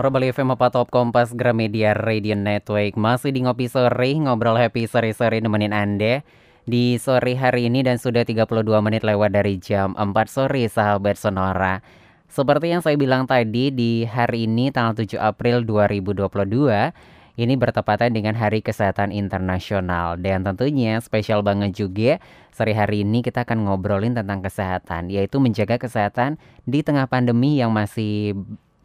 Sonora Bali FM apa Top Kompas Gramedia Radio Network. Masih di Ngopi Sore, ngobrol happy sore-sore nemenin Anda Di sore hari ini dan sudah 32 menit lewat dari jam 4 sore sahabat Sonora. Seperti yang saya bilang tadi di hari ini tanggal 7 April 2022 ini bertepatan dengan Hari Kesehatan Internasional. Dan tentunya spesial banget juga sore hari ini kita akan ngobrolin tentang kesehatan yaitu menjaga kesehatan di tengah pandemi yang masih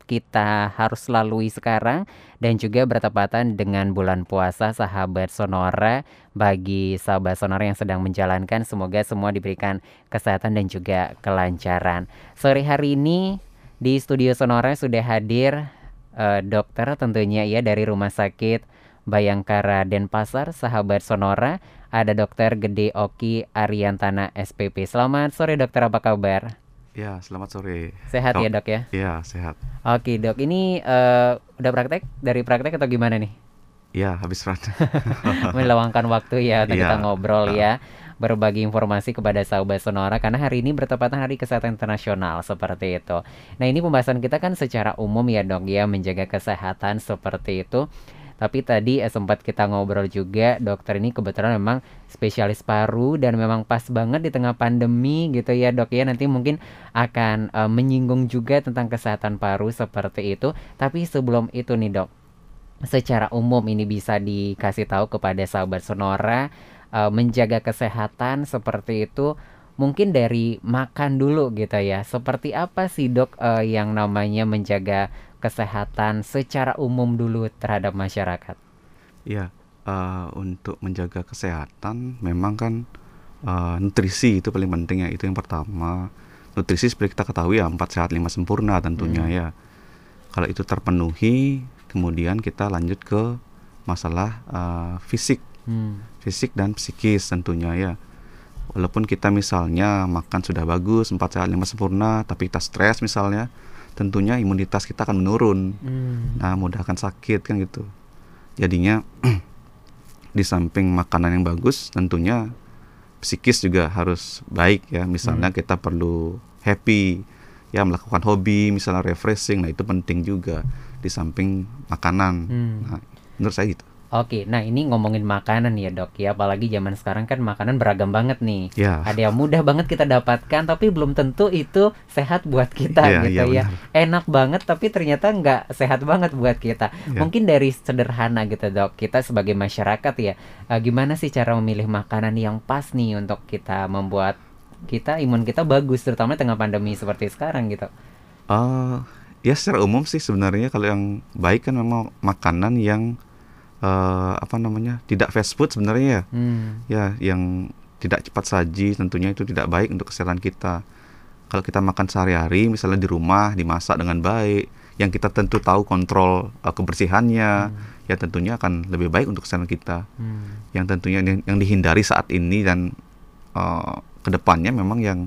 kita harus lalui sekarang dan juga bertepatan dengan bulan puasa sahabat Sonora bagi sahabat Sonora yang sedang menjalankan semoga semua diberikan kesehatan dan juga kelancaran. Sore hari ini di studio Sonora sudah hadir uh, dokter tentunya ya dari Rumah Sakit Bayangkara Denpasar, sahabat Sonora, ada Dokter Gede Oki Ariantana SPP. Selamat sore dokter, apa kabar? Ya, selamat sore. Sehat ya dok ya? Iya, sehat. Oke dok, ini uh, udah praktek? Dari praktek atau gimana nih? Iya, habis praktek. Meluangkan waktu ya, ya kita ngobrol ya berbagi informasi kepada sahabat Sonora karena hari ini bertepatan Hari Kesehatan Internasional seperti itu. Nah ini pembahasan kita kan secara umum ya dok ya menjaga kesehatan seperti itu. Tapi tadi eh, sempat kita ngobrol juga dokter ini kebetulan memang spesialis paru dan memang pas banget di tengah pandemi gitu ya dok ya nanti mungkin akan uh, menyinggung juga tentang kesehatan paru seperti itu. Tapi sebelum itu nih dok, secara umum ini bisa dikasih tahu kepada sahabat Sonora uh, menjaga kesehatan seperti itu mungkin dari makan dulu gitu ya. Seperti apa sih dok uh, yang namanya menjaga kesehatan secara umum dulu terhadap masyarakat? Ya, uh, untuk menjaga kesehatan memang kan uh, nutrisi itu paling penting ya. Itu yang pertama. Nutrisi seperti kita ketahui ya empat sehat lima sempurna tentunya hmm. ya. Kalau itu terpenuhi, kemudian kita lanjut ke masalah uh, fisik hmm. fisik dan psikis tentunya ya walaupun kita misalnya makan sudah bagus empat sehat lima sempurna tapi kita stres misalnya tentunya imunitas kita akan menurun hmm. nah mudah akan sakit kan gitu jadinya di samping makanan yang bagus tentunya psikis juga harus baik ya misalnya hmm. kita perlu happy ya melakukan hobi misalnya refreshing nah itu penting juga di samping makanan hmm. nah menurut saya gitu Oke, nah ini ngomongin makanan ya dok ya, apalagi zaman sekarang kan makanan beragam banget nih. Ya. Ada yang mudah banget kita dapatkan, tapi belum tentu itu sehat buat kita ya, gitu ya. ya. Enak banget, tapi ternyata nggak sehat banget buat kita. Ya. Mungkin dari sederhana gitu dok, kita sebagai masyarakat ya, uh, gimana sih cara memilih makanan yang pas nih untuk kita membuat kita imun kita bagus, terutama tengah pandemi seperti sekarang gitu. Uh, ya secara umum sih sebenarnya kalau yang baik kan memang makanan yang uh, apa namanya tidak fast food sebenarnya ya hmm. ya yang tidak cepat saji tentunya itu tidak baik untuk kesehatan kita kalau kita makan sehari-hari misalnya di rumah dimasak dengan baik yang kita tentu tahu kontrol uh, kebersihannya hmm. ya tentunya akan lebih baik untuk kesehatan kita hmm. yang tentunya yang, yang dihindari saat ini dan uh, ke depannya memang yang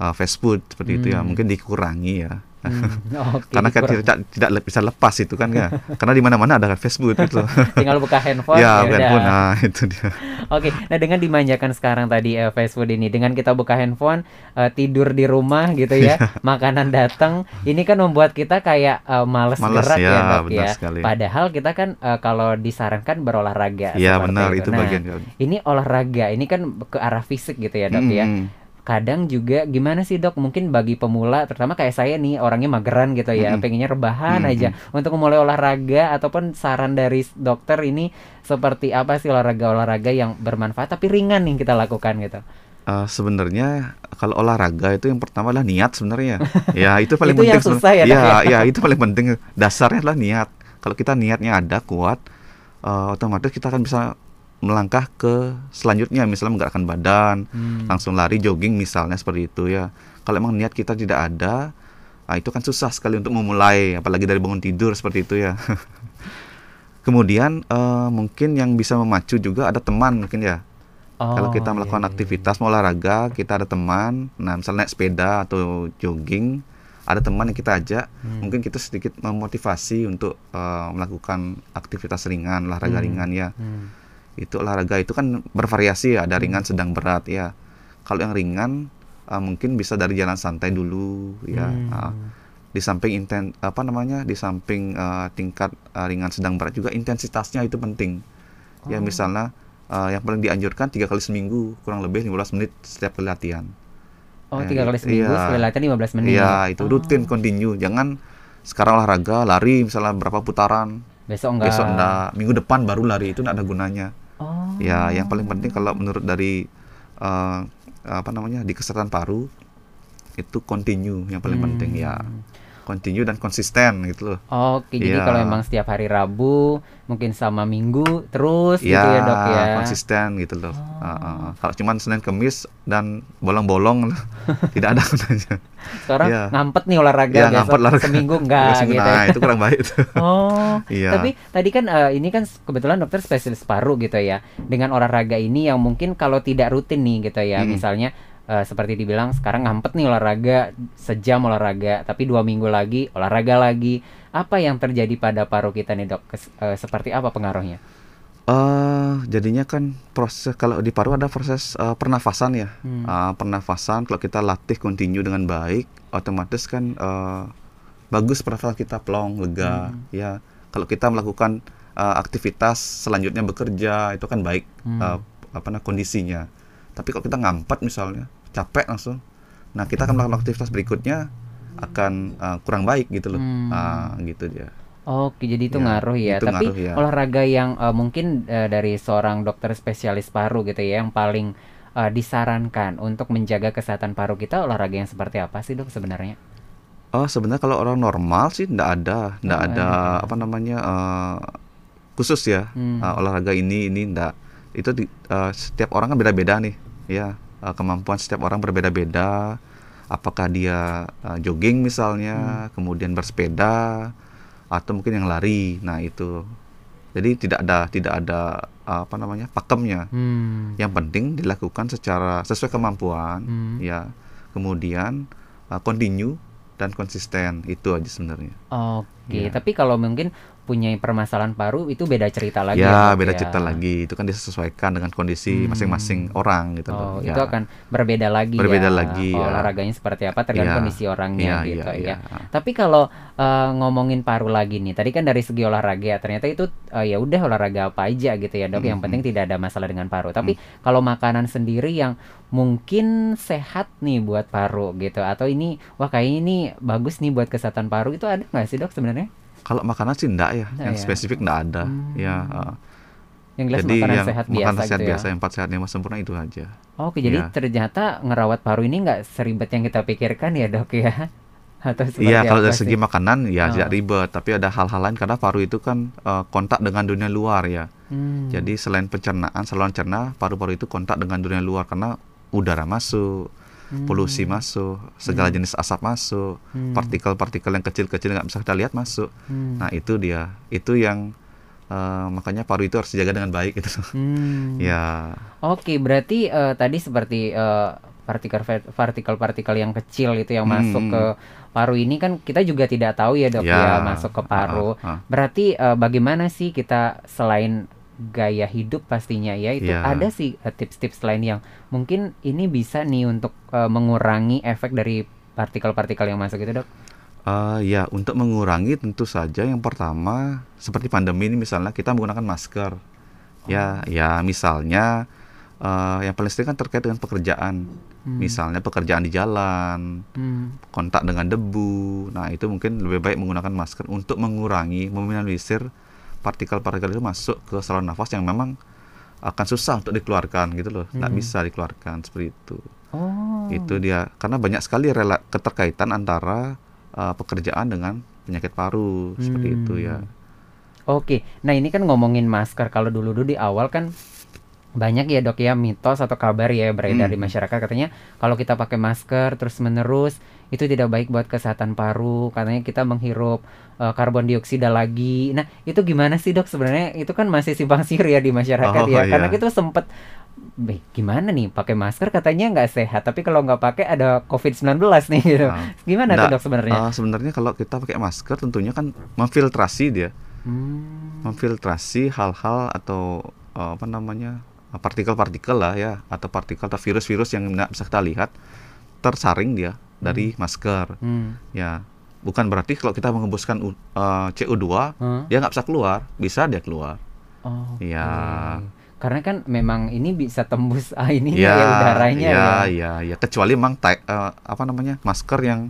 uh, fast food seperti hmm. itu ya hmm. mungkin dikurangi ya Hmm, okay, Karena kan tidak tidak bisa lepas itu kan ya. Karena di mana-mana ada Facebook itu. Tinggal buka handphone. ya, ya handphone. Nah, itu dia. Oke, okay. nah dengan dimanjakan sekarang tadi uh, Facebook ini dengan kita buka handphone, uh, tidur di rumah gitu ya, makanan datang, ini kan membuat kita kayak uh, males, males gerak ya, ya dok ya. Sekali. Padahal kita kan uh, kalau disarankan berolahraga. Iya benar itu, itu nah, bagian. Ini olahraga, ini kan ke arah fisik gitu ya dok ya. hmm. ya kadang juga gimana sih dok? Mungkin bagi pemula terutama kayak saya nih orangnya mageran gitu ya mm -hmm. pengennya rebahan mm -hmm. aja. Untuk memulai olahraga ataupun saran dari dokter ini seperti apa sih olahraga-olahraga yang bermanfaat tapi ringan nih kita lakukan gitu? Uh, sebenarnya kalau olahraga itu yang pertama adalah niat sebenarnya. Ya itu paling itu penting yang susah ya, ya, ya? ya itu paling penting. Dasarnya adalah niat. Kalau kita niatnya ada kuat uh, otomatis kita akan bisa melangkah ke selanjutnya misalnya menggerakkan badan hmm. langsung lari jogging misalnya seperti itu ya kalau emang niat kita tidak ada nah itu kan susah sekali untuk memulai apalagi dari bangun tidur seperti itu ya kemudian uh, mungkin yang bisa memacu juga ada teman mungkin ya oh, kalau kita melakukan iya, iya. aktivitas mau olahraga kita ada teman nah misalnya naik sepeda atau jogging ada teman yang kita ajak hmm. mungkin kita sedikit memotivasi untuk uh, melakukan aktivitas ringan olahraga hmm. ringan ya hmm itu olahraga itu kan bervariasi ya ada ringan hmm. sedang berat ya kalau yang ringan uh, mungkin bisa dari jalan santai dulu ya hmm. uh, di samping inten apa namanya di samping uh, tingkat uh, ringan sedang berat juga intensitasnya itu penting ya Oh. misalnya uh, yang paling dianjurkan tiga kali seminggu kurang lebih 15 menit setiap kali latihan Oh, Ya, tiga kali gitu. seminggu Iya. sekali latihan 15 menit. Iya itu Oh. rutin continue jangan sekarang olahraga lari misalnya berapa putaran Besok enggak. besok enggak minggu depan baru lari itu enggak ada gunanya Oh. ya yang paling penting kalau menurut dari uh, apa namanya di kesehatan paru itu continue yang paling Hmm. penting ya continue dan konsisten gitu loh Oke, jadi Iya. kalau emang setiap hari Rabu, mungkin sama Minggu terus gitu ya, Dok ya. konsisten gitu loh. Oh. Uh, uh, uh. Kalau cuman Senin Kemis dan bolong-bolong tidak ada gunanya. Sekarang Iya. ngampet nih olahraga Iya, besok ngampet olahraga. seminggu enggak Biasanya, gitu. Nah, itu kurang baik tuh. Oh, Iya. tapi tadi kan eh, ini kan kebetulan dokter spesialis paru gitu ya. Dengan olahraga ini yang mungkin kalau tidak rutin nih gitu ya, Mm. misalnya eh, seperti dibilang sekarang ngampet nih olahraga sejam olahraga, tapi dua minggu lagi olahraga lagi. Apa yang terjadi pada paru kita nih dok? Kes- eh, seperti apa pengaruhnya? Eh, jadinya kan proses kalau di paru ada proses eh, pernafasan ya. Hmm. Uh, pernafasan kalau kita latih continue dengan baik, otomatis kan eh, bagus pernafasan kita plong, lega. Hmm. Ya, kalau kita melakukan eh, aktivitas selanjutnya bekerja itu kan baik Hmm. eh, apa namanya kondisinya. Tapi kalau kita ngampet misalnya, capek langsung. Nah, kita akan melakukan aktivitas berikutnya akan eh, kurang baik gitu loh. Hmm. Ah, gitu dia. Oke, jadi itu Ya, ngaruh ya. itu Tapi ngaruh ya. olahraga yang eh, mungkin eh, dari seorang dokter spesialis paru gitu ya, yang paling eh, disarankan untuk menjaga kesehatan paru kita olahraga yang seperti apa sih dok sebenarnya? Oh, sebenarnya kalau orang normal sih enggak ada, enggak Oh, ada ada. apa namanya eh, khusus ya Hmm. eh, olahraga ini ini enggak. Itu di, eh, setiap orang kan beda-beda nih, ya eh, kemampuan setiap orang berbeda-beda. Apakah dia eh, jogging misalnya, kemudian bersepeda, atau mungkin yang lari. Nah itu, jadi tidak ada tidak ada eh, apa namanya pakemnya. Hmm. Yang penting dilakukan secara sesuai kemampuan, Hmm. ya. Kemudian eh, continue dan konsisten itu aja sebenarnya. Oke, Iya. tapi kalau mungkin punya permasalahan paru itu beda cerita lagi ya Dok, beda ya? cerita lagi. Itu kan disesuaikan dengan kondisi Hmm. masing-masing orang gitu Oh, loh. itu Ya. akan berbeda lagi Berbeda ya. lagi, ya. Olahraganya seperti apa tergantung Iya. kondisi orangnya Iya, gitu ya. iya, iya. Tapi kalau eh, ngomongin paru lagi nih, tadi kan dari segi olahraga ya, ternyata itu eh, ya udah olahraga apa aja gitu ya dok. Yang Mm, penting tidak ada masalah dengan paru. Tapi kalau makanan sendiri yang mungkin sehat nih buat paru gitu, atau ini wah kayaknya ini bagus nih buat kesehatan paru itu ada nggak sih dok sebenarnya? Kalau makanan sih enggak ya, Enggak yang ya? spesifik enggak ada. Hmm. Ya. eh, Yang jelas jadi makanan yang sehat makanan biasa sehat gitu biasa ya. yang empat sehat lima sempurna itu aja. Oke, jadi Iya. ternyata ngerawat paru ini nggak seribet yang kita pikirkan ya dok ya? Atau Iya, kalau dari segi makanan ya Oh. tidak ribet, tapi ada hal-hal lain karena paru itu kan eh, kontak dengan dunia luar ya. Hmm. Jadi selain pencernaan, saluran cerna, paru-paru itu kontak dengan dunia luar karena udara masuk, Hmm. polusi masuk, segala jenis asap masuk, Hmm. partikel-partikel yang kecil-kecil nggak bisa kita lihat masuk. Hmm. Nah itu dia, itu yang eh, makanya paru itu harus dijaga dengan baik gitu. Hmm. ya, Oke, berarti eh, tadi seperti partikel partikel-partikel yang kecil itu yang masuk Hmm. ke paru ini kan kita juga tidak tahu ya dok ya, Ya. masuk ke paru. Ah. Berarti eh, bagaimana sih kita selain gaya hidup pastinya ya itu Ya. ada sih eh, tips-tips lain yang mungkin ini bisa nih untuk eh, mengurangi efek dari partikel-partikel yang masuk itu dok. Eh, ya untuk mengurangi tentu saja yang pertama seperti pandemi ini misalnya kita menggunakan masker. Ya, ya misalnya eh, yang paling sering kan terkait dengan pekerjaan. Hmm. Misalnya pekerjaan di jalan, Hmm. kontak dengan debu. Nah, itu mungkin lebih baik menggunakan masker untuk mengurangi, meminimalisir partikel-partikel itu masuk ke saluran nafas yang memang akan susah untuk dikeluarkan gitu loh. Nggak Hmm. bisa dikeluarkan seperti itu. Oh. Itu dia. Karena banyak sekali rela keterkaitan antara uh, pekerjaan dengan penyakit paru seperti Hmm. itu ya. Oke, nah ini kan ngomongin masker. Kalau dulu-dulu di awal kan banyak ya dok ya mitos atau kabar ya beredar di Hmm. masyarakat katanya kalau kita pakai masker terus menerus itu tidak baik buat kesehatan paru. Katanya kita menghirup eh, karbon dioksida lagi. Nah itu gimana sih dok sebenarnya? Itu kan masih simpang siur ya di masyarakat Oh, ya. Karena iya. kita sempet "Beh, gimana nih pakai masker katanya nggak sehat tapi kalau nggak pakai ada COVID-19 nih gitu. Nah, Gimana tuh nggak, dok sebenarnya? uh, sebenarnya kalau kita pakai masker tentunya kan memfiltrasi dia, Hmm. memfiltrasi hal-hal atau uh, apa namanya uh, partikel-partikel lah ya atau partikel atau virus-virus yang nggak bisa kita lihat tersaring dia dari masker Hmm. ya bukan berarti kalau kita mengembuskan U- eh, CO2 Hah? dia nggak bisa keluar, bisa dia keluar. Oh, Iya. Karena kan memang ini bisa tembus ah, ini Iya, ya udaranya iya, ya. iya, iya. Kecuali memang eh, apa namanya masker yang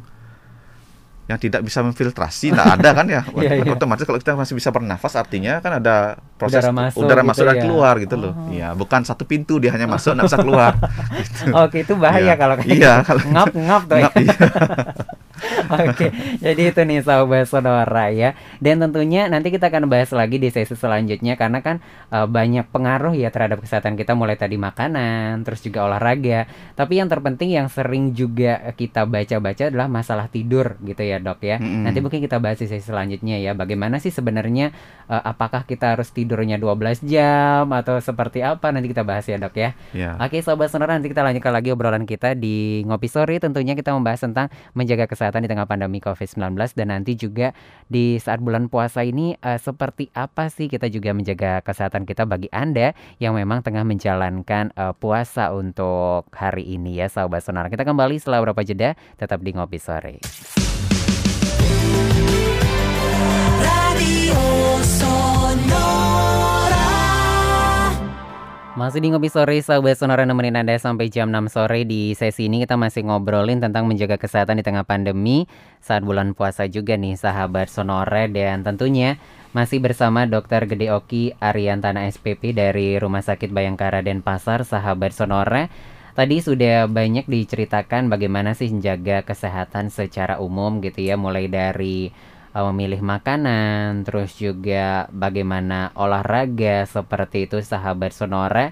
yang tidak bisa memfiltrasi, nah ada kan ya. Iya, iya. Otomatis kalau kita masih bisa bernafas, artinya kan ada proses Udara masuk udara gitu masuk dan ya. keluar gitu loh. Oh. Iya, bukan satu pintu dia hanya masuk nggak bisa keluar. gitu. Oke, itu bahaya Iya. kalau kayak Iya, gitu. kalau- ngap-ngap tuh ya. Ngap, iya. Oke, jadi itu nih sahabat sonora ya. Dan tentunya nanti kita akan bahas lagi di sesi selanjutnya karena kan eh, banyak pengaruh ya terhadap kesehatan kita mulai tadi makanan, terus juga olahraga. Tapi yang terpenting yang sering juga kita baca-baca adalah masalah tidur gitu ya, Dok ya. Mm-mm. Nanti mungkin kita bahas di sesi selanjutnya ya. Bagaimana sih sebenarnya eh, apakah kita harus tidurnya 12 jam atau seperti apa? Nanti kita bahas ya, Dok ya. Iya. Oke sobat sonora nanti kita lanjutkan lagi obrolan kita di Ngopi Sore tentunya kita membahas tentang menjaga kesehatan di tengah pandemi COVID-19 dan nanti juga di saat bulan puasa ini eh, seperti apa sih kita juga menjaga kesehatan kita bagi Anda yang memang tengah menjalankan eh, puasa untuk hari ini ya sahabat sonora. Kita kembali setelah beberapa jeda tetap di Ngopi Sore. Masih di Ngopi Sore, sahabat Sonora nemenin Anda sampai jam 6 sore di sesi ini kita masih ngobrolin tentang menjaga kesehatan di tengah pandemi saat bulan puasa juga nih sahabat Sonora dan tentunya masih bersama Dr. Gede Oki Ariantana SPP dari Rumah Sakit Bayangkara Denpasar sahabat Sonora. Tadi sudah banyak diceritakan bagaimana sih menjaga kesehatan secara umum gitu ya mulai dari memilih makanan, terus juga bagaimana olahraga seperti itu sahabat Sonora.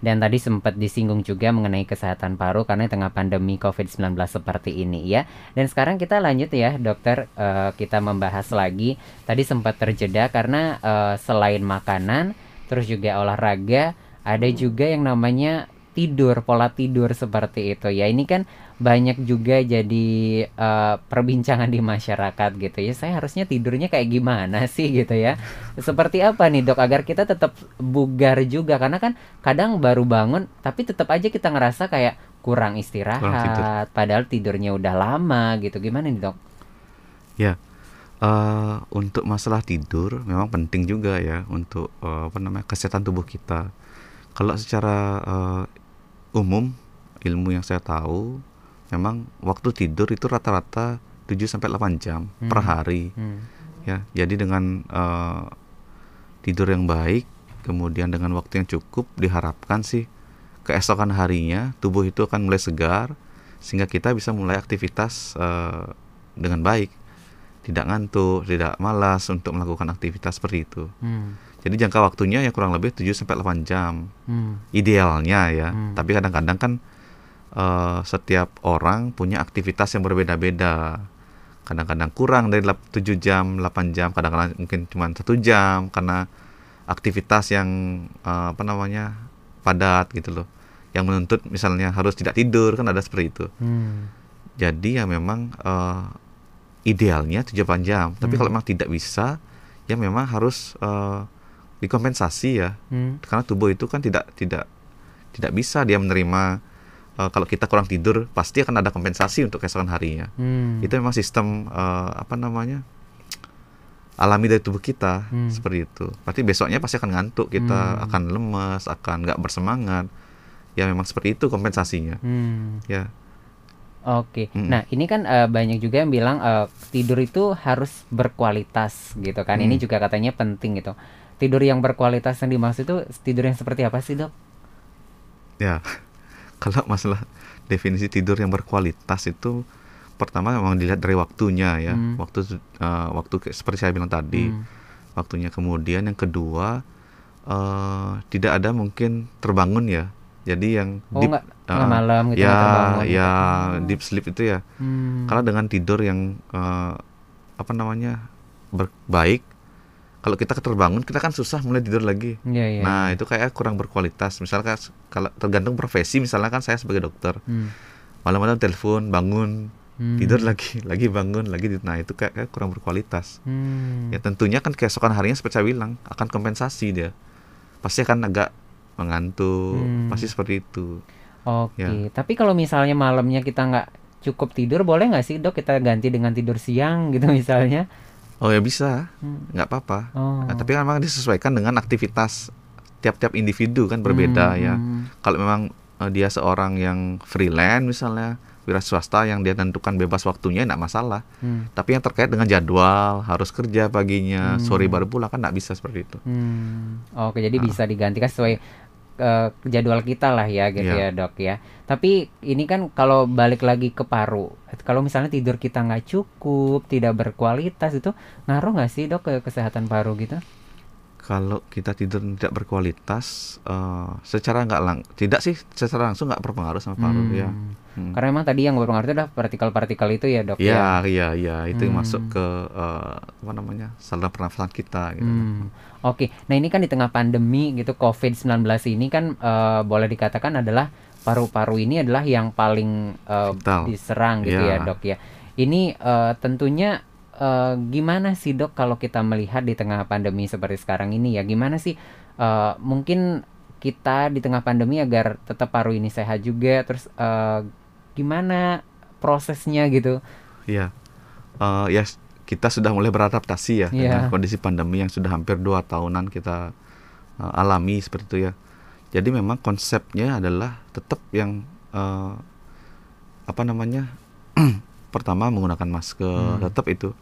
Dan tadi sempat disinggung juga mengenai kesehatan paru karena di tengah pandemi COVID-19 seperti ini ya. Dan sekarang kita lanjut ya dokter, Eh, kita membahas lagi. Tadi sempat terjeda karena eh, selain makanan, terus juga olahraga, ada juga yang namanya tidur, pola tidur seperti itu ya. Ini kan banyak juga jadi eh, perbincangan di masyarakat gitu ya. Saya harusnya tidurnya kayak gimana sih gitu ya. Seperti apa nih dok agar kita tetap bugar juga karena kan kadang baru bangun tapi tetap aja kita ngerasa kayak kurang istirahat padahal tidurnya udah lama gitu. Gimana nih dok? Ya, eh, untuk masalah tidur memang penting juga ya untuk eh, apa namanya kesehatan tubuh kita. Kalau secara umum ilmu yang saya tahu memang waktu tidur itu rata-rata 7 sampai 8 jam per Hmm. hari Hmm. ya. Jadi dengan eh, tidur yang baik, kemudian dengan waktu yang cukup diharapkan sih keesokan harinya tubuh itu akan mulai segar sehingga kita bisa mulai aktivitas eh, dengan baik. Tidak ngantuk, tidak malas untuk melakukan aktivitas seperti itu. Hmm. Jadi jangka waktunya ya kurang lebih 7 sampai 8 jam Hmm. idealnya ya. Hmm. Tapi kadang-kadang kan eh, setiap orang punya aktivitas yang berbeda-beda. Kadang-kadang kurang dari 7 jam, 8 jam, kadang-kadang mungkin cuma satu jam karena aktivitas yang eh, apa namanya padat gitu loh. Yang menuntut misalnya harus tidak tidur kan ada seperti itu. Hmm. Jadi ya memang eh, idealnya 7-8 jam. Tapi Hmm. kalau memang tidak bisa, ya memang harus eh, dikompensasi ya Hmm. karena tubuh itu kan tidak tidak tidak bisa dia menerima eh, kalau kita kurang tidur pasti akan ada kompensasi untuk keesokan harinya Hmm. itu memang sistem eh, apa namanya alami dari tubuh kita Hmm. seperti itu berarti besoknya pasti akan ngantuk kita Hmm. akan lemas akan nggak bersemangat ya memang seperti itu kompensasinya Hmm. ya Oke, Mm. nah ini kan eh, banyak juga yang bilang eh, tidur itu harus berkualitas gitu kan. Ini Mm. juga katanya penting gitu. Tidur yang berkualitas yang dimaksud itu tidur yang seperti apa sih dok? ya kalau masalah definisi tidur yang berkualitas itu pertama memang dilihat dari waktunya ya Hmm. waktu eh, waktu seperti saya bilang tadi Hmm. waktunya kemudian yang kedua eh tidak ada mungkin terbangun ya jadi yang Oh deep nggak tengah malam gitu ya terbangun gitu. ya Oh. deep sleep itu ya Hmm. karena dengan tidur yang eh, apa namanya baik kalau kita keterbangun kita kan susah mulai tidur lagi Iya, iya, nah iya. itu kayak kurang berkualitas misalkan kalau tergantung profesi misalnya kan saya sebagai dokter Hmm. malam-malam telepon bangun Hmm. tidur lagi lagi bangun lagi nah itu kayak, kayak kurang berkualitas Hmm. ya tentunya kan keesokan harinya seperti saya bilang akan kompensasi dia pasti akan agak mengantuk Hmm. pasti seperti itu Oke, Ya. tapi kalau misalnya malamnya kita nggak cukup tidur boleh nggak sih dok kita ganti dengan tidur siang gitu misalnya? Oh ya bisa, Hmm. nggak apa-apa. Oh. Nah, tapi kan memang disesuaikan dengan aktivitas tiap-tiap individu kan berbeda Hmm, ya. hmm. Kalau memang eh, dia seorang yang freelance misalnya, wira swasta yang dia tentukan bebas waktunya nggak masalah. Hmm. Tapi yang terkait dengan jadwal, harus kerja paginya, Hmm. sore baru pulang kan nggak bisa seperti itu. Hmm. Oke, jadi Ah. bisa digantikan sesuai eh, jadwal kita lah ya gitu ya Iya. dok ya. Tapi ini kan kalau balik lagi ke paru, kalau misalnya tidur kita nggak cukup, tidak berkualitas itu ngaruh nggak sih dok ke kesehatan paru gitu? Kalau kita tidur tidak berkualitas, eh, secara nggak lang, tidak sih secara langsung nggak berpengaruh sama paru Hmm. ya. Hmm. Karena memang tadi yang berpengaruh itu adalah partikel-partikel itu ya dok Iya, iya, iya, itu yang Hmm. masuk ke eh, apa namanya saluran pernafasan kita gitu. Hmm. Oke, nah ini kan di tengah pandemi gitu COVID-19 ini kan eh, boleh dikatakan adalah paru-paru ini adalah yang paling Vital. diserang gitu ya Ya. dok ya. Ini eh, tentunya eh, gimana sih dok kalau kita melihat di tengah pandemi seperti sekarang ini ya gimana sih eh, mungkin kita di tengah pandemi agar tetap paru ini sehat juga terus eh, gimana prosesnya gitu? Iya, Eh, ya kita sudah mulai beradaptasi ya Iya. dengan kondisi pandemi yang sudah hampir dua tahunan kita eh, alami seperti itu ya. Jadi memang konsepnya adalah tetap yang eh, apa namanya pertama menggunakan masker, Hmm. tetap itu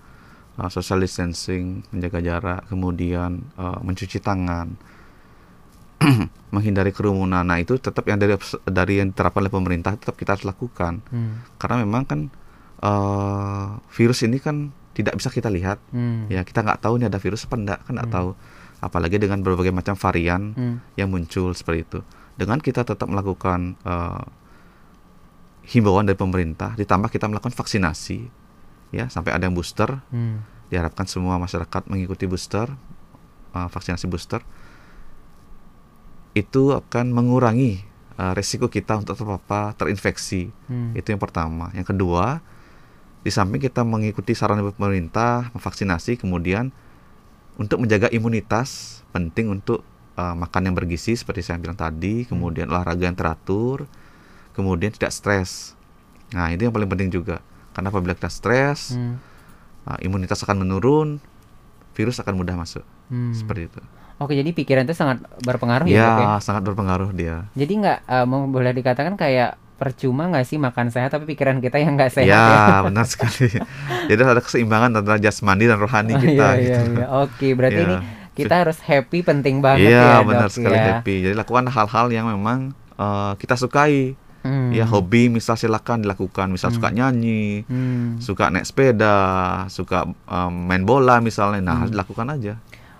eh, social distancing, menjaga jarak, kemudian eh, mencuci tangan, menghindari kerumunan. Nah itu tetap yang dari dari yang diterapkan oleh pemerintah tetap kita harus lakukan Hmm. karena memang kan eh, virus ini kan tidak bisa kita lihat Hmm. ya kita nggak tahu ini ada virus apa enggak kan nggak Hmm. tahu apalagi dengan berbagai macam varian Hmm. yang muncul seperti itu dengan kita tetap melakukan eh, himbauan dari pemerintah ditambah kita melakukan vaksinasi ya sampai ada yang booster Hmm. diharapkan semua masyarakat mengikuti booster eh, vaksinasi booster itu akan mengurangi eh, resiko kita untuk terpapar terinfeksi Hmm. itu yang pertama. Yang kedua, di samping kita mengikuti saran pemerintah, memvaksinasi, kemudian untuk menjaga imunitas penting untuk uh, makan yang bergizi seperti saya bilang tadi, kemudian olahraga yang teratur, kemudian tidak stres. Nah, itu yang paling penting juga. Karena apabila kita stres, Hmm. uh, imunitas akan menurun, virus akan mudah masuk. Hmm. Seperti itu. Oke, jadi pikiran itu sangat berpengaruh ya, ya? Ya, sangat berpengaruh dia. Jadi nggak mau boleh dikatakan kayak percuma nggak sih makan sehat tapi pikiran kita yang nggak sehat ya, ya? benar sekali. Jadi ada keseimbangan antara jasmani dan rohani Oh, kita iya, gitu. iya, iya. Oke, berarti Ya. ini kita harus happy penting banget Iya ya, benar dok sekali ya. happy. Jadi lakukan hal-hal yang memang eh, kita sukai. Hmm. Ya hobi misal silakan dilakukan. Misal suka nyanyi, Hmm. suka naik sepeda, suka eh, main bola misalnya. Nah Hmm. dilakukan aja.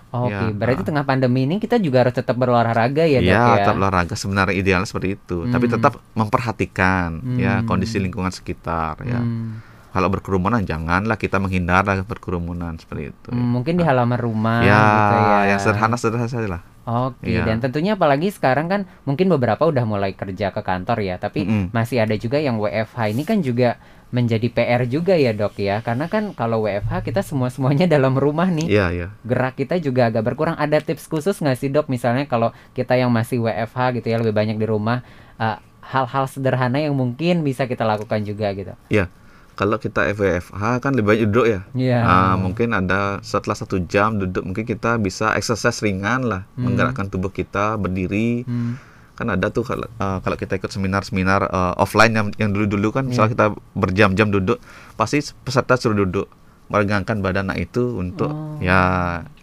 Oke, Ya, berarti ah. tengah pandemi ini kita juga harus tetap berolahraga ya, dok ya, ya? tetap olahraga sebenarnya idealnya seperti itu. Tapi Hmm. tetap memperhatikan ya Hmm. kondisi lingkungan sekitar. Ya Hmm. Kalau berkerumunan janganlah kita menghindar dari berkerumunan seperti itu. Hmm, mungkin di halaman rumah ya, gitu ya. yang sederhana sederhana saja lah. Oke, Iya. dan tentunya apalagi sekarang kan mungkin beberapa udah mulai kerja ke kantor ya, tapi Mm-mm. masih ada juga yang WFH ini kan juga menjadi PR juga ya dok ya, karena kan kalau WFH kita semua semuanya dalam rumah nih, Iya iya. gerak kita juga agak berkurang. Ada tips khusus nggak sih dok, misalnya kalau kita yang masih WFH gitu ya lebih banyak di rumah, eh, hal-hal sederhana yang mungkin bisa kita lakukan juga gitu. Iya. Kalau kita FWFH kan lebih banyak duduk ya. Iya. Ah, mungkin ada setelah satu jam duduk mungkin kita bisa exercise ringan lah Hmm. menggerakkan tubuh kita berdiri Hmm. kan ada tuh kalau eh, kalau kita ikut seminar-seminar eh, offline yang yang dulu-dulu kan Iya. misalnya kita berjam-jam duduk pasti peserta suruh duduk meregangkan badan nah itu untuk Oh. ya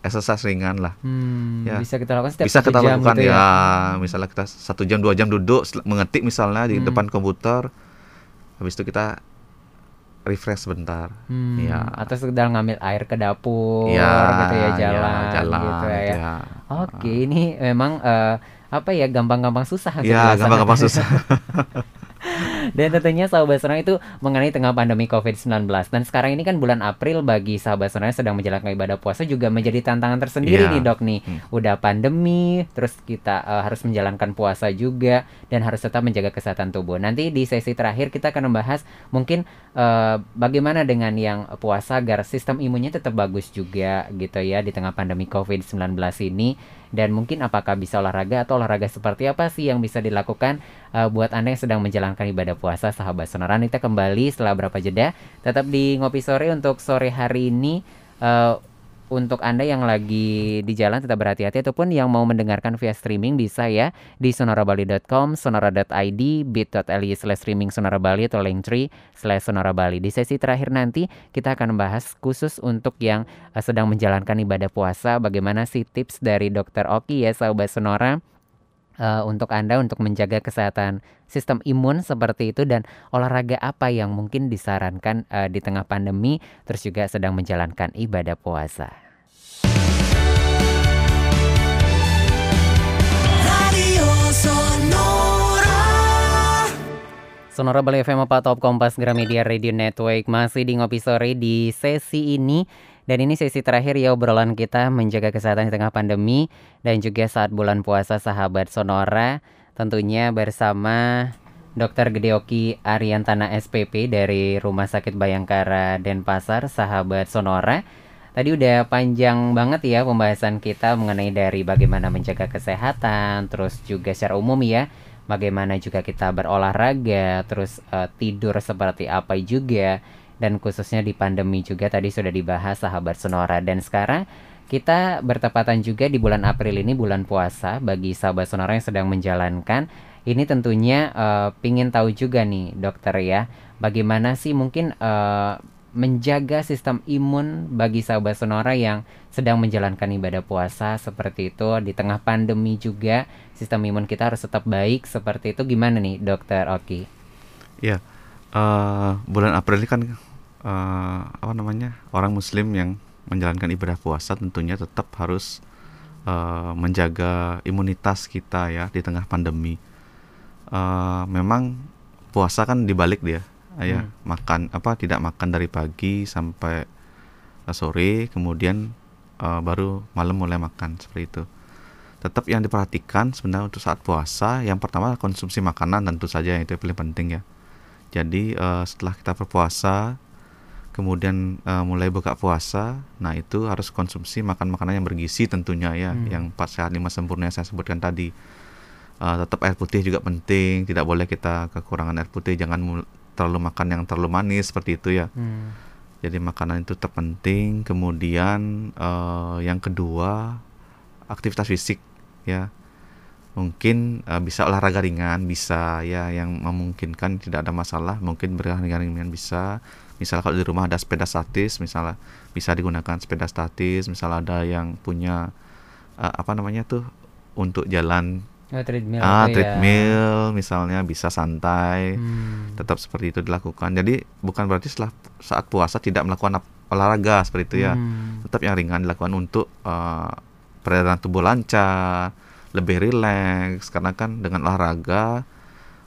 exercise ringan lah Hmm, Ya. bisa kita lakukan setiap bisa kita jam lakukan gitu ya. misalnya kita satu jam dua jam duduk mengetik misalnya di Hmm. depan komputer habis itu kita refresh sebentar Hmm, Ya. atau sekedar ngambil air ke dapur ya gitu ya jalan, jalan gitu ya. ya. Oke, ini memang eh, apa ya gampang-gampang susah gitu Ya, gampang-gampang susah. Dan tentunya sahabat sonora itu mengenai tengah pandemi COVID-19 Dan sekarang ini kan bulan April bagi sahabat sonora yang sedang menjalankan ibadah puasa juga menjadi tantangan tersendiri Iya. nih dok nih Hmm. Udah pandemi, terus kita eh, harus menjalankan puasa juga Dan harus tetap menjaga kesehatan tubuh Nanti di sesi terakhir kita akan membahas mungkin eh, bagaimana dengan yang puasa agar sistem imunnya tetap bagus juga gitu ya Di tengah pandemi COVID-19 ini dan mungkin apakah bisa olahraga atau olahraga seperti apa sih yang bisa dilakukan eh, buat Anda yang sedang menjalankan ibadah puasa sahabat Sonora. Kita kembali setelah berapa jeda. Tetap di ngopi sore untuk sore hari ini. Uh, untuk Anda yang lagi di jalan tetap berhati-hati. Ataupun yang mau mendengarkan via streaming bisa ya di sonorabali.com, sonora.id, bit.ly slash streaming sonora bali atau linktree slash sonora bali. Di sesi terakhir nanti kita akan membahas khusus untuk yang uh, sedang menjalankan ibadah puasa. Bagaimana sih tips dari Dokter Oki ya sahabat Sonora uh, untuk Anda untuk menjaga kesehatan sistem imun seperti itu dan olahraga apa yang mungkin disarankan uh, di tengah pandemi terus juga sedang menjalankan ibadah puasa. Sonora Bali FM 4 Top Kompas Gramedia Radio Network masih di Ngopi Sore di sesi ini dan ini sesi terakhir ya obrolan kita menjaga kesehatan di tengah pandemi dan juga saat bulan puasa sahabat Sonora tentunya bersama Dr. Gedeoki Ariantana SPP dari Rumah Sakit Bayangkara Denpasar sahabat Sonora. Tadi udah panjang banget ya pembahasan kita mengenai dari bagaimana menjaga kesehatan, terus juga secara umum ya, bagaimana juga kita berolahraga, terus uh, tidur seperti apa juga dan khususnya di pandemi juga tadi sudah dibahas sahabat Sonora. Dan sekarang kita bertepatan juga di bulan April ini bulan puasa bagi sahabat Sonora yang sedang menjalankan. Ini tentunya uh, pingin tahu juga nih dokter ya bagaimana sih mungkin uh, menjaga sistem imun bagi sahabat Sonora yang sedang menjalankan ibadah puasa seperti itu. Di tengah pandemi juga sistem imun kita harus tetap baik seperti itu. Gimana nih dokter Oki? Ya uh, bulan April ini kan uh, apa namanya orang Muslim yang menjalankan ibadah puasa tentunya tetap harus uh, menjaga imunitas kita ya di tengah pandemi. Uh, memang puasa kan dibalik dia, ya hmm. makan apa tidak makan dari pagi sampai sore, kemudian uh, baru malam mulai makan seperti itu. Tetap yang diperhatikan sebenarnya untuk saat puasa, yang pertama konsumsi makanan tentu saja yang itu yang paling penting ya. Jadi uh, setelah kita berpuasa kemudian uh, mulai buka puasa, nah itu harus konsumsi makan makanan yang bergizi tentunya ya, hmm. yang empat sehat lima sempurna yang saya sebutkan tadi. Uh, tetap air putih juga penting, tidak boleh kita kekurangan air putih, jangan terlalu makan yang terlalu manis seperti itu ya. Hmm. Jadi makanan itu tetap penting. Kemudian uh, yang kedua aktivitas fisik ya mungkin uh, bisa olahraga ringan bisa ya yang memungkinkan tidak ada masalah mungkin berolahraga ringan bisa misalnya kalau di rumah ada sepeda statis misalnya bisa digunakan sepeda statis misalnya ada yang punya uh, apa namanya tuh untuk jalan oh, treadmill ah ya. treadmill ya. misalnya bisa santai hmm. tetap seperti itu dilakukan jadi bukan berarti setelah saat puasa tidak melakukan olahraga seperti itu ya hmm. tetap yang ringan dilakukan untuk uh, peredaran tubuh lancar lebih rileks karena kan dengan olahraga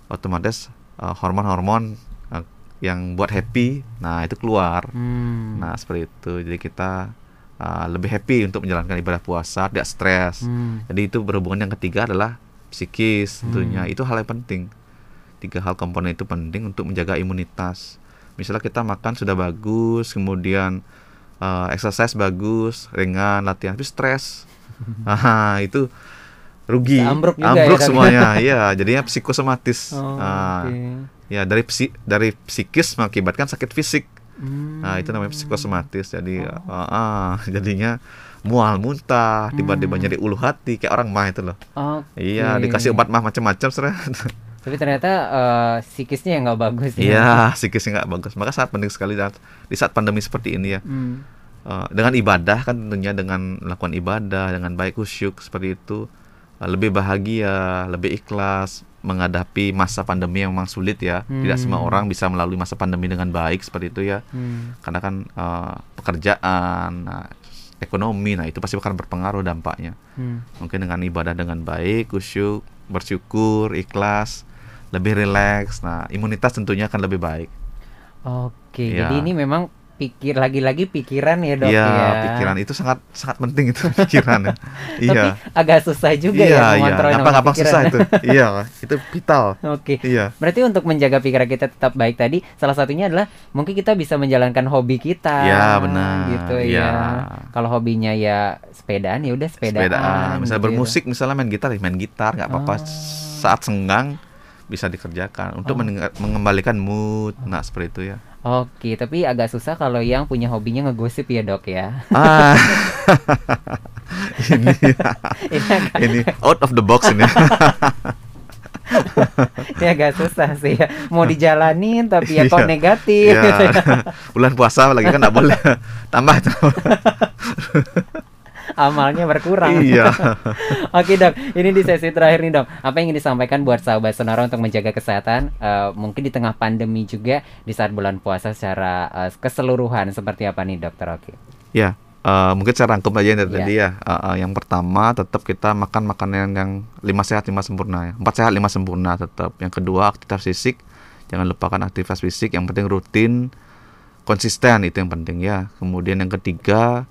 otomatis uh, hormon-hormon yang buat happy nah itu keluar. Hmm. nah seperti itu. Jadi kita uh, lebih happy untuk menjalankan ibadah puasa tidak stres. Hmm. jadi itu berhubungan yang ketiga adalah psikis tentunya. Hmm. itu hal yang penting. Tiga hal komponen itu penting untuk menjaga imunitas. Misalnya kita makan sudah bagus kemudian uh, exercise bagus ringan latihan tapi stres. Nah itu rugi ambruk, juga ambruk ya, semuanya iya jadinya psikosomatis oh, nah, okay ya dari psi dari psikis mengakibatkan sakit fisik hmm. nah itu namanya psikosomatis jadi oh. uh, uh, jadinya mual muntah tiba-tiba hmm. nyeri ulu hati kayak orang mah itu loh okay. iya dikasih obat mah macam-macam tapi ternyata uh, psikisnya yang nggak bagus ya. iya psikisnya nggak bagus maka sangat penting sekali di saat pandemi seperti ini ya hmm. uh, dengan ibadah kan tentunya dengan melakukan ibadah dengan baik khusyuk seperti itu lebih bahagia lebih ikhlas menghadapi masa pandemi yang memang sulit ya. Hmm. Tidak semua orang bisa melalui masa pandemi dengan baik seperti itu ya. Hmm. Karena kan uh, pekerjaan, nah, ekonomi, nah itu pasti akan berpengaruh dampaknya. Hmm. Mungkin dengan ibadah dengan baik, kusyuk, bersyukur, ikhlas, lebih rileks. Nah, imunitas tentunya akan lebih baik. Oke, ya. jadi ini memang pikir lagi-lagi pikiran ya dok ya, ya pikiran itu sangat sangat penting itu pikiran ya iya agak susah juga iya, ya mengontrol iya. apa susah itu iya itu vital oke iya berarti untuk menjaga pikiran kita tetap baik tadi salah satunya adalah mungkin kita bisa menjalankan hobi kita ya benar gitu ya, ya. kalau hobinya ya sepedaan ya udah sepedaan, sepedaan. misalnya gitu. bermusik misalnya main gitar ya main gitar nggak apa-apa oh. saat senggang bisa dikerjakan untuk Oh. mengembalikan mood. Nah, seperti itu ya. Oke, tapi agak susah kalau yang punya hobinya ngegosip ya dok ya. Ah, ini ini, agak, ini out of the box ini. ini agak susah sih ya. Mau dijalanin tapi ya kok Iya. negatif Ya, gitu ya. bulan puasa lagi kan nggak boleh tambah itu. Amalnya berkurang. Iya. Oke dok, ini di sesi terakhir nih dok. Apa yang ingin disampaikan buat sahabat Sonora untuk menjaga kesehatan? eh, mungkin di tengah pandemi juga di saat bulan puasa secara eh, keseluruhan seperti apa nih dokter Oki? Ya, eh, mungkin saya rangkum aja dari Iya. tadi ya. Eh, eh, yang pertama tetap kita makan makanan yang lima sehat lima sempurna ya. Empat sehat lima sempurna tetap. Yang kedua aktivitas fisik. Jangan lupakan aktivitas fisik. Yang penting rutin, konsisten itu yang penting ya. Kemudian yang ketiga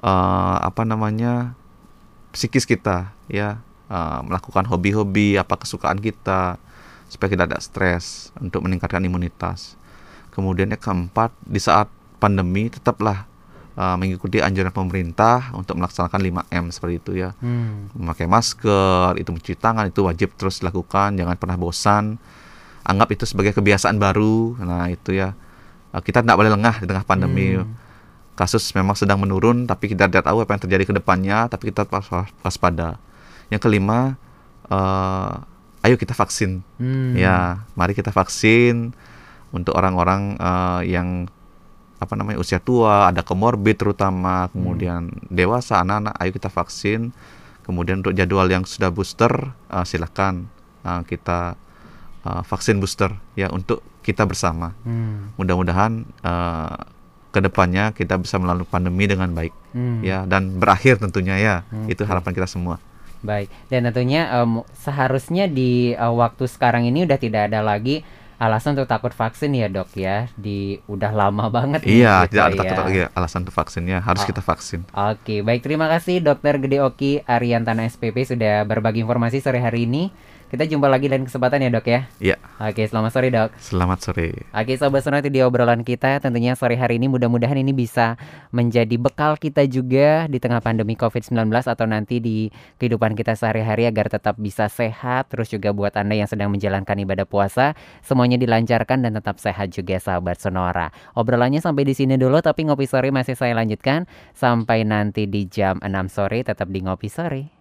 eh, apa namanya psikis kita ya. Eh, melakukan hobi-hobi apa kesukaan kita supaya kita tidak stres untuk meningkatkan imunitas. Kemudian yang keempat di saat pandemi tetaplah uh, mengikuti anjuran pemerintah untuk melaksanakan 5M seperti itu ya. Hmm. Memakai masker, itu mencuci tangan itu wajib terus dilakukan, jangan pernah bosan. Anggap itu sebagai kebiasaan baru. Nah, itu ya. Uh, kita tidak boleh lengah di tengah pandemi. Hmm. Kasus memang sedang menurun tapi kita tidak tahu apa yang terjadi ke depannya, tapi kita was- was- waspada. Yang kelima, uh, ayo kita vaksin. Hmm. Ya, mari kita vaksin untuk orang-orang eh, yang apa namanya usia tua, ada komorbid terutama, kemudian dewasa, anak-anak, ayo kita vaksin. Kemudian untuk jadwal yang sudah booster, eh, silakan eh, kita eh, vaksin booster ya untuk kita bersama. Hmm. Mudah-mudahan eh, ke depannya kita bisa melalui pandemi dengan baik Hmm. ya dan berakhir tentunya ya. Itu Oke. harapan kita semua. Baik, dan tentunya em, seharusnya di eh, waktu sekarang ini udah tidak ada lagi alasan untuk takut vaksin ya dok ya. Di udah lama banget nih Iya, gitu tidak ada ya. takut lagi alasan untuk vaksinnya, harus Oh. kita vaksin. Oke, baik terima kasih Dokter Gede Oki Ariantana SPP sudah berbagi informasi sore hari ini. Kita jumpa lagi lain kesempatan ya dok ya. Iya, Oke, selamat sore dok. selamat sore. Oke sobat sonora itu di obrolan kita tentunya sore hari ini mudah-mudahan ini bisa menjadi bekal kita juga di tengah pandemi COVID-19 atau nanti di kehidupan kita sehari-hari agar tetap bisa sehat terus juga buat Anda yang sedang menjalankan ibadah puasa semuanya dilancarkan dan tetap sehat juga sahabat sonora. Obrolannya sampai di sini dulu tapi ngopi sore masih saya lanjutkan sampai nanti di jam 6 sore tetap di ngopi sore.